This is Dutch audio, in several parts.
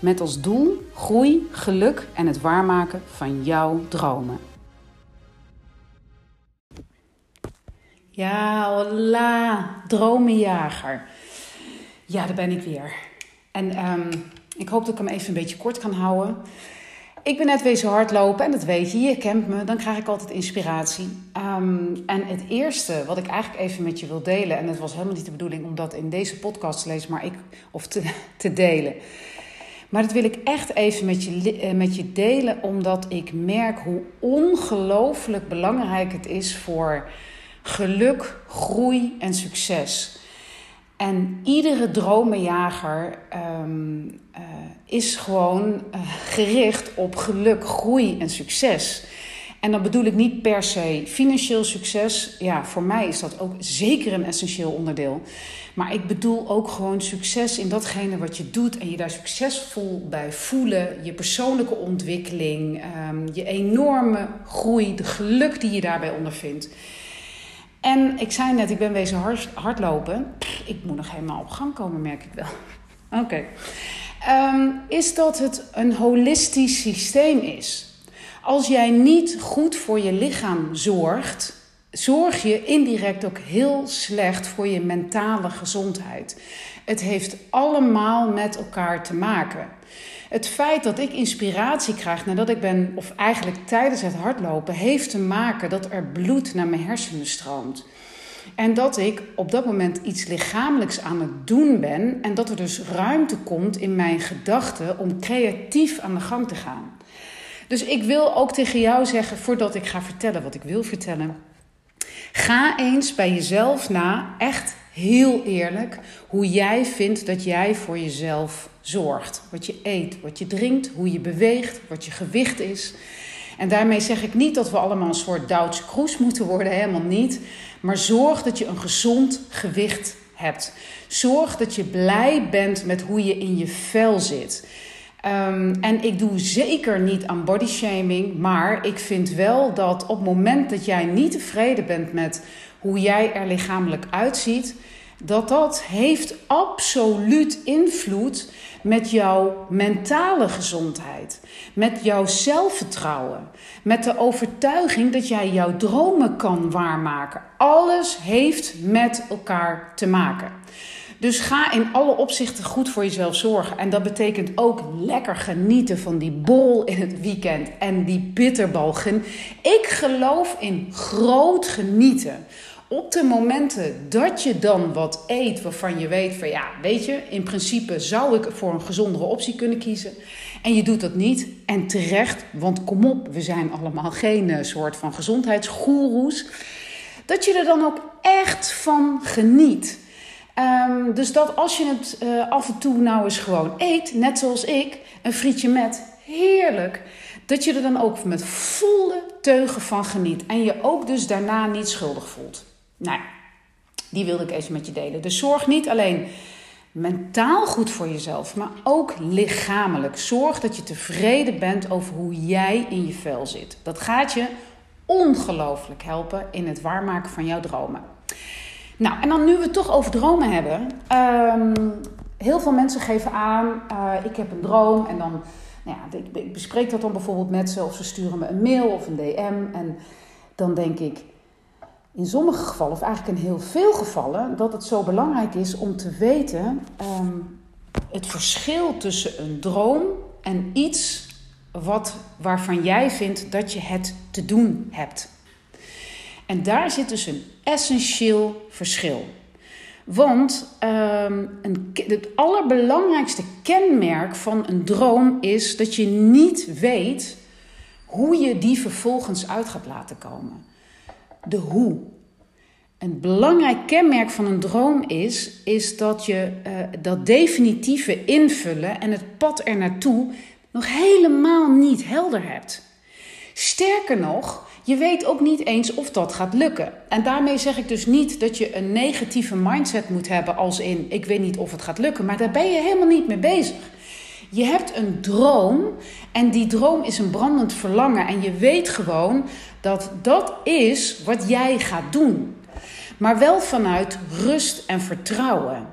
Met als doel groei, geluk en het waarmaken van jouw dromen. Ja, hola, dromenjager. Ja, daar ben ik weer. En ehm, ik hoop dat ik hem even een beetje kort kan houden. Ik ben net wezen hardlopen en dat weet je, je kent me, dan krijg ik altijd inspiratie. Ehm, en het eerste wat ik eigenlijk even met je wil delen, en het was helemaal niet de bedoeling om dat in deze podcast te lezen, maar ik, of te, te delen. Maar dat wil ik echt even met je, eh, met je delen, omdat ik merk hoe ongelooflijk belangrijk het is voor geluk, groei en succes. En iedere dromenjager um, uh, is gewoon uh, gericht op geluk, groei en succes. En dan bedoel ik niet per se financieel succes. Ja, voor mij is dat ook zeker een essentieel onderdeel. Maar ik bedoel ook gewoon succes in datgene wat je doet en je daar succesvol bij voelen. Je persoonlijke ontwikkeling, um, je enorme groei, de geluk die je daarbij ondervindt. En ik zei net, ik ben wezen hard, hardlopen. Ik moet nog helemaal op gang komen, merk ik wel. Oké. Um, is dat het een holistisch systeem is. Als jij niet goed voor je lichaam zorgt, zorg je indirect ook heel slecht voor je mentale gezondheid. Het heeft allemaal met elkaar te maken. Het feit dat ik inspiratie krijg nadat ik ben, of eigenlijk tijdens het hardlopen, heeft te maken dat er bloed naar mijn hersenen stroomt. En dat ik op dat moment iets lichamelijks aan het doen ben en dat er dus ruimte komt in mijn gedachten om creatief aan de gang te gaan. Dus ik wil ook tegen jou zeggen, voordat ik ga vertellen wat ik wil vertellen, ga eens bij jezelf na, echt heel eerlijk, hoe jij vindt dat jij voor jezelf zorgt. Wat je eet, wat je drinkt, hoe je beweegt, wat je gewicht is. En daarmee zeg ik niet dat we allemaal een soort Duitse kroes moeten worden, helemaal niet. Maar zorg dat je een gezond gewicht hebt. Zorg dat je blij bent met hoe je in je vel zit. Um, en ik doe zeker niet aan body shaming, maar ik vind wel dat op het moment dat jij niet tevreden bent met hoe jij er lichamelijk uitziet, dat dat heeft absoluut invloed met jouw mentale gezondheid, met jouw zelfvertrouwen, met de overtuiging dat jij jouw dromen kan waarmaken. Alles heeft met elkaar te maken. Dus ga in alle opzichten goed voor jezelf zorgen. En dat betekent ook lekker genieten van die bol in het weekend en die bitterbalgen. Ik geloof in groot genieten op de momenten dat je dan wat eet waarvan je weet van ja, weet je, in principe zou ik voor een gezondere optie kunnen kiezen. En je doet dat niet. En terecht, want kom op, we zijn allemaal geen uh, soort van gezondheidsgoeroes. Dat je er dan ook echt van geniet. Um, dus dat als je het uh, af en toe nou eens gewoon eet, net zoals ik, een frietje met, heerlijk. Dat je er dan ook met volle teugen van geniet. En je ook dus daarna niet schuldig voelt. Nou, die wilde ik even met je delen. Dus zorg niet alleen mentaal goed voor jezelf, maar ook lichamelijk. Zorg dat je tevreden bent over hoe jij in je vel zit. Dat gaat je ongelooflijk helpen in het waarmaken van jouw dromen. Nou, en dan nu we het toch over dromen hebben. Um, heel veel mensen geven aan, uh, ik heb een droom. En dan, nou ja, ik, bespreek dat dan bijvoorbeeld met ze. Of ze sturen me een mail of een DM. En dan denk ik, in sommige gevallen, of eigenlijk in heel veel gevallen, dat het zo belangrijk is om te weten um, het verschil tussen een droom en iets wat, waarvan jij vindt dat je het te doen hebt. En daar zit dus een essentieel verschil. Want um, een, het allerbelangrijkste kenmerk van een droom is dat je niet weet hoe je die vervolgens uit gaat laten komen de hoe. Een belangrijk kenmerk van een droom is, is dat je uh, dat definitieve invullen en het pad er naartoe nog helemaal niet helder hebt. Sterker nog, je weet ook niet eens of dat gaat lukken. En daarmee zeg ik dus niet dat je een negatieve mindset moet hebben als in ik weet niet of het gaat lukken, maar daar ben je helemaal niet mee bezig. Je hebt een droom en die droom is een brandend verlangen en je weet gewoon dat dat is wat jij gaat doen. Maar wel vanuit rust en vertrouwen.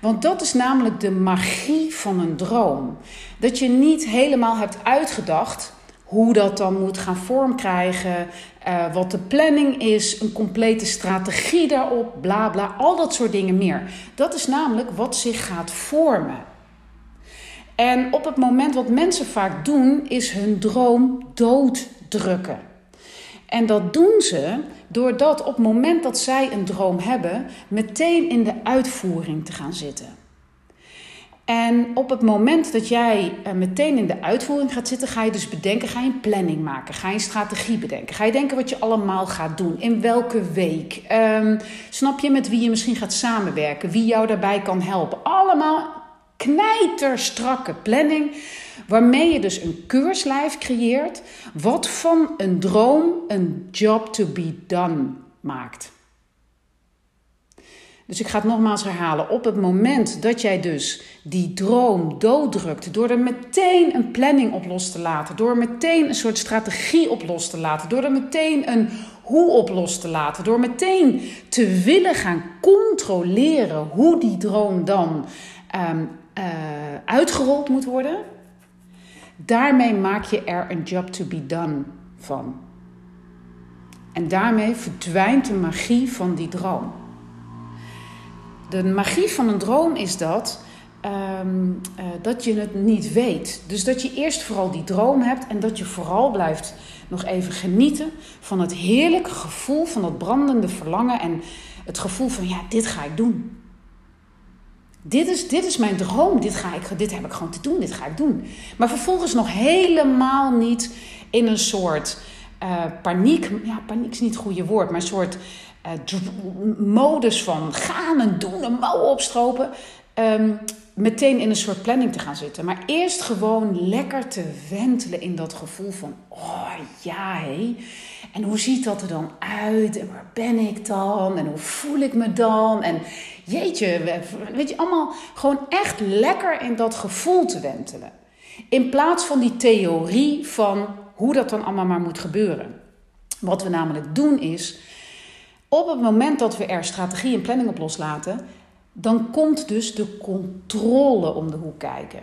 Want dat is namelijk de magie van een droom. Dat je niet helemaal hebt uitgedacht hoe dat dan moet gaan vormkrijgen, uh, wat de planning is, een complete strategie daarop, bla bla, al dat soort dingen meer. Dat is namelijk wat zich gaat vormen. En op het moment wat mensen vaak doen, is hun droom dooddrukken. En dat doen ze doordat op het moment dat zij een droom hebben, meteen in de uitvoering te gaan zitten. En op het moment dat jij eh, meteen in de uitvoering gaat zitten, ga je dus bedenken, ga je een planning maken, ga je een strategie bedenken, ga je denken wat je allemaal gaat doen, in welke week, um, snap je met wie je misschien gaat samenwerken, wie jou daarbij kan helpen. Allemaal knijterstrakke planning, waarmee je dus een keurslijf creëert, wat van een droom een job to be done maakt. Dus ik ga het nogmaals herhalen. Op het moment dat jij dus die droom dooddrukt, door er meteen een planning op los te laten, door meteen een soort strategie op los te laten, door er meteen een hoe op los te laten, door meteen te willen gaan controleren hoe die droom dan um, uh, uitgerold moet worden, daarmee maak je er een job to be done van. En daarmee verdwijnt de magie van die droom. De magie van een droom is dat, um, uh, dat je het niet weet. Dus dat je eerst vooral die droom hebt en dat je vooral blijft nog even genieten van het heerlijke gevoel van dat brandende verlangen en het gevoel van ja, dit ga ik doen. Dit is, dit is mijn droom, dit, ga ik, dit heb ik gewoon te doen, dit ga ik doen. Maar vervolgens nog helemaal niet in een soort uh, paniek. Ja, paniek is niet het goede woord, maar een soort modus van gaan en doen en mouwen opstropen. Um, meteen in een soort planning te gaan zitten. Maar eerst gewoon lekker te wentelen in dat gevoel van: oh ja, hé. En hoe ziet dat er dan uit? En waar ben ik dan? En hoe voel ik me dan? En jeetje, weet je, allemaal gewoon echt lekker in dat gevoel te wentelen. In plaats van die theorie van hoe dat dan allemaal maar moet gebeuren. Wat we namelijk doen is op het moment dat we er strategie en planning op loslaten, dan komt dus de controle om de hoek kijken.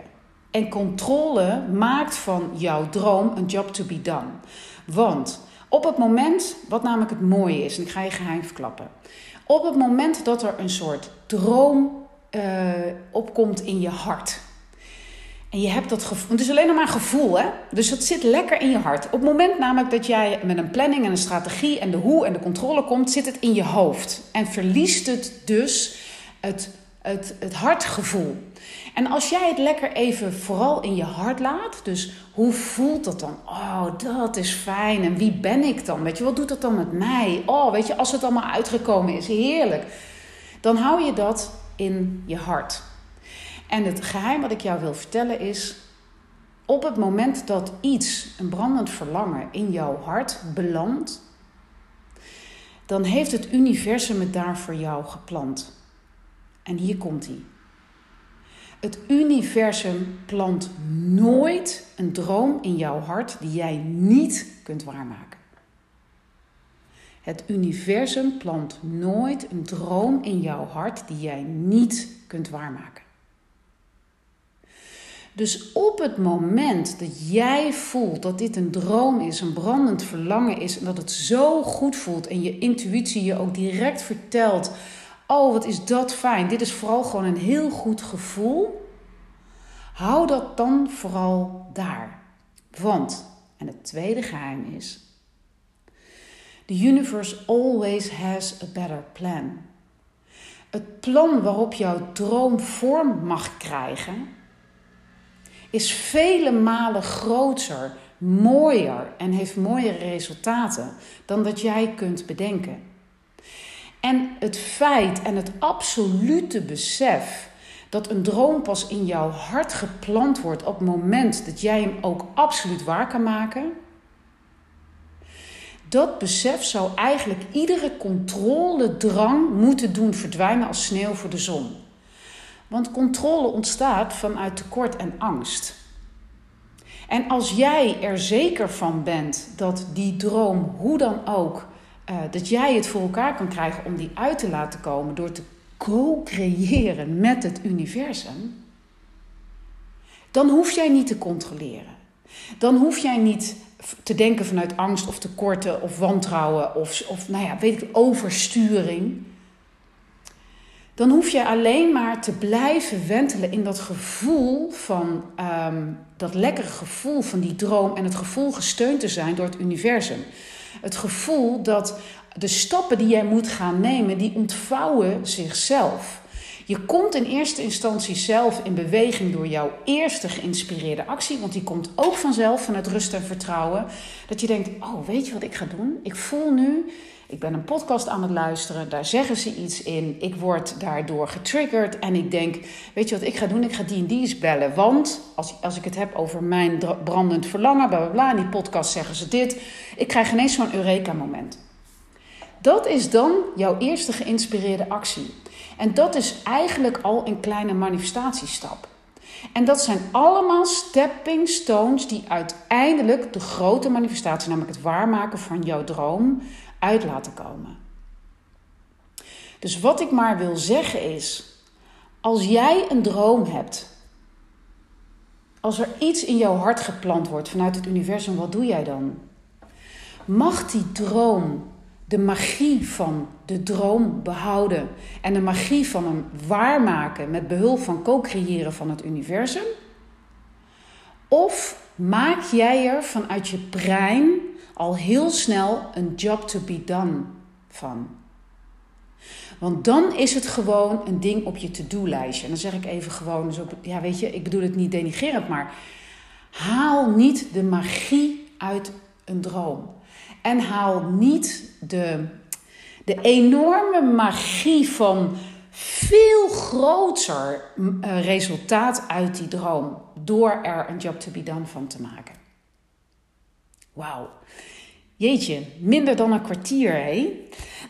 En controle maakt van jouw droom een job to be done. Want op het moment, wat namelijk het mooie is, en ik ga je geheim verklappen. Op het moment dat er een soort droom uh, opkomt in je hart. En je hebt dat gevoel. Het is alleen nog maar gevoel, hè? Dus het zit lekker in je hart. Op het moment namelijk dat jij met een planning en een strategie en de hoe en de controle komt, zit het in je hoofd. En verliest het dus het, het, het hartgevoel. En als jij het lekker even vooral in je hart laat, dus hoe voelt dat dan? Oh, dat is fijn. En wie ben ik dan? Weet je, wat doet dat dan met mij? Oh, weet je, als het allemaal uitgekomen is, heerlijk. Dan hou je dat in je hart. En het geheim wat ik jou wil vertellen is: op het moment dat iets, een brandend verlangen, in jouw hart belandt, dan heeft het universum het daar voor jou geplant. En hier komt hij. Het universum plant nooit een droom in jouw hart die jij niet kunt waarmaken. Het universum plant nooit een droom in jouw hart die jij niet kunt waarmaken. Dus op het moment dat jij voelt dat dit een droom is, een brandend verlangen is en dat het zo goed voelt en je intuïtie je ook direct vertelt: Oh, wat is dat fijn. Dit is vooral gewoon een heel goed gevoel. Hou dat dan vooral daar. Want, en het tweede geheim is: The universe always has a better plan. Het plan waarop jouw droom vorm mag krijgen is vele malen groter, mooier en heeft mooiere resultaten dan dat jij kunt bedenken. En het feit en het absolute besef dat een droom pas in jouw hart geplant wordt op het moment dat jij hem ook absoluut waar kan maken. Dat besef zou eigenlijk iedere controledrang moeten doen verdwijnen als sneeuw voor de zon. Want controle ontstaat vanuit tekort en angst. En als jij er zeker van bent dat die droom, hoe dan ook, uh, dat jij het voor elkaar kan krijgen om die uit te laten komen door te co-creëren met het universum, dan hoef jij niet te controleren. Dan hoef jij niet te denken vanuit angst of tekorten of wantrouwen of, of nou ja, weet ik, oversturing. Dan hoef je alleen maar te blijven wentelen in dat gevoel van um, dat lekkere gevoel van die droom en het gevoel gesteund te zijn door het universum. Het gevoel dat de stappen die jij moet gaan nemen, die ontvouwen zichzelf. Je komt in eerste instantie zelf in beweging door jouw eerste geïnspireerde actie, want die komt ook vanzelf vanuit rust en vertrouwen. Dat je denkt: Oh, weet je wat ik ga doen? Ik voel nu, ik ben een podcast aan het luisteren, daar zeggen ze iets in, ik word daardoor getriggerd en ik denk: Weet je wat ik ga doen? Ik ga die en die eens bellen. Want als, als ik het heb over mijn brandend verlangen, bla bla bla, in die podcast zeggen ze dit, ik krijg ineens zo'n Eureka-moment. Dat is dan jouw eerste geïnspireerde actie. En dat is eigenlijk al een kleine manifestatiestap. En dat zijn allemaal stepping stones die uiteindelijk de grote manifestatie, namelijk het waarmaken van jouw droom, uit laten komen. Dus wat ik maar wil zeggen is: als jij een droom hebt, als er iets in jouw hart geplant wordt vanuit het universum, wat doe jij dan? Mag die droom de magie van de droom behouden en de magie van hem waarmaken met behulp van co-creëren van het universum? Of maak jij er vanuit je brein al heel snel een job to be done van? Want dan is het gewoon een ding op je to-do-lijstje. En dan zeg ik even gewoon, dus ja weet je, ik bedoel het niet denigerend, maar haal niet de magie uit een droom. En haal niet de, de enorme magie van veel groter eh, resultaat uit die droom. Door er een job to be done van te maken. Wauw. Jeetje, minder dan een kwartier, hé?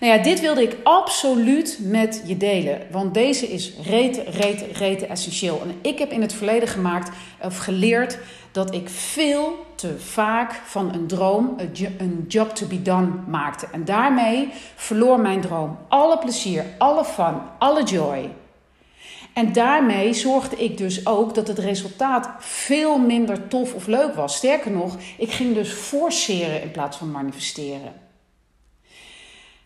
Nou ja, dit wilde ik absoluut met je delen. Want deze is rete, rete, rete essentieel. En ik heb in het verleden gemaakt of geleerd dat ik veel te vaak van een droom een job to be done maakte. En daarmee verloor mijn droom alle plezier, alle fun, alle joy. En daarmee zorgde ik dus ook dat het resultaat veel minder tof of leuk was. Sterker nog, ik ging dus forceren in plaats van manifesteren.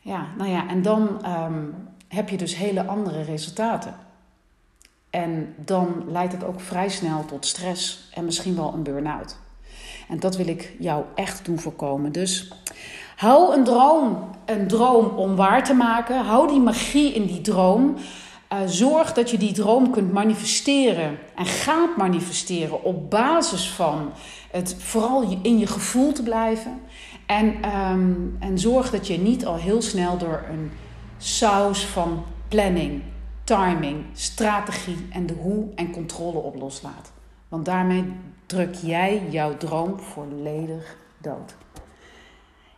Ja, nou ja, en dan ehm, heb je dus hele andere resultaten. En dan leidt het ook vrij snel tot stress en misschien wel een burn-out. En dat wil ik jou echt doen voorkomen. Dus hou een droom, een droom om waar te maken. Hou die magie in die droom. Uh, zorg dat je die droom kunt manifesteren en gaat manifesteren op basis van het vooral in je gevoel te blijven. En, um, en zorg dat je niet al heel snel door een saus van planning, timing, strategie en de hoe en controle op loslaat. Want daarmee druk jij jouw droom volledig dood.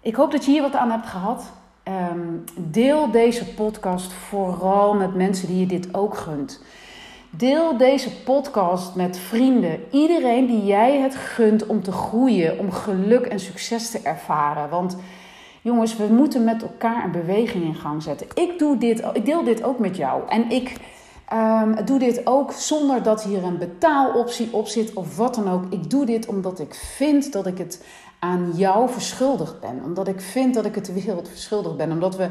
Ik hoop dat je hier wat aan hebt gehad. Um, deel deze podcast vooral met mensen die je dit ook gunt. Deel deze podcast met vrienden. Iedereen die jij het gunt om te groeien, om geluk en succes te ervaren. Want jongens, we moeten met elkaar een beweging in gang zetten. Ik, doe dit, ik deel dit ook met jou. En ik um, doe dit ook zonder dat hier een betaaloptie op zit of wat dan ook. Ik doe dit omdat ik vind dat ik het aan jou verschuldigd ben. Omdat ik vind dat ik het de wereld verschuldigd ben. Omdat we.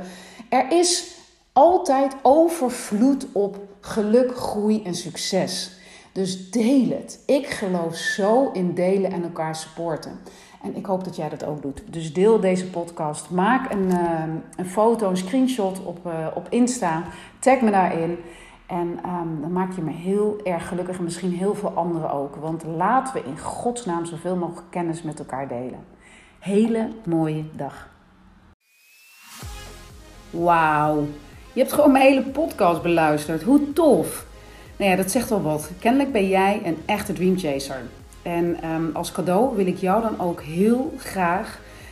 Er is altijd overvloed op geluk, groei en succes. Dus deel het. Ik geloof zo in delen en elkaar supporten. En ik hoop dat jij dat ook doet. Dus deel deze podcast. Maak een, uh, een foto, een screenshot op, uh, op Insta. Tag me daarin. En um, dan maak je me heel erg gelukkig en misschien heel veel anderen ook. Want laten we in godsnaam zoveel mogelijk kennis met elkaar delen. Hele mooie dag. Wauw. Je hebt gewoon mijn hele podcast beluisterd. Hoe tof. Nou ja, dat zegt wel wat. Kennelijk ben jij een echte dreamchaser. En ehm, als cadeau wil ik jou dan ook heel graag